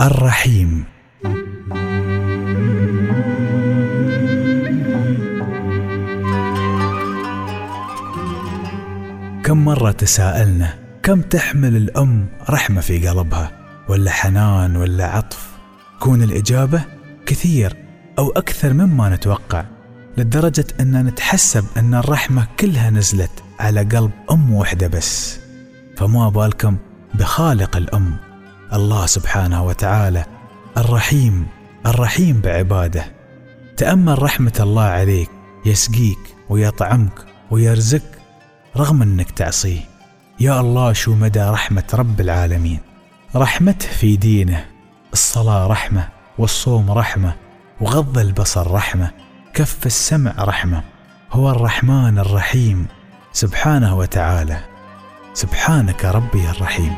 الرحيم. كم مرة تساءلنا كم تحمل الأم رحمة في قلبها؟ ولا حنان ولا عطف؟ كون الإجابة كثير أو أكثر مما نتوقع لدرجة أن نتحسب أن الرحمة كلها نزلت على قلب أم واحدة بس. فما بالكم بخالق الأم الله سبحانه وتعالى الرحيم الرحيم بعباده. تأمل رحمة الله عليك يسقيك ويطعمك ويرزقك رغم أنك تعصيه. يا الله شو مدى رحمة رب العالمين؟ رحمته في دينه الصلاة رحمة والصوم رحمة وغض البصر رحمة كف السمع رحمة. هو الرحمن الرحيم سبحانه وتعالى. سبحانك ربي الرحيم.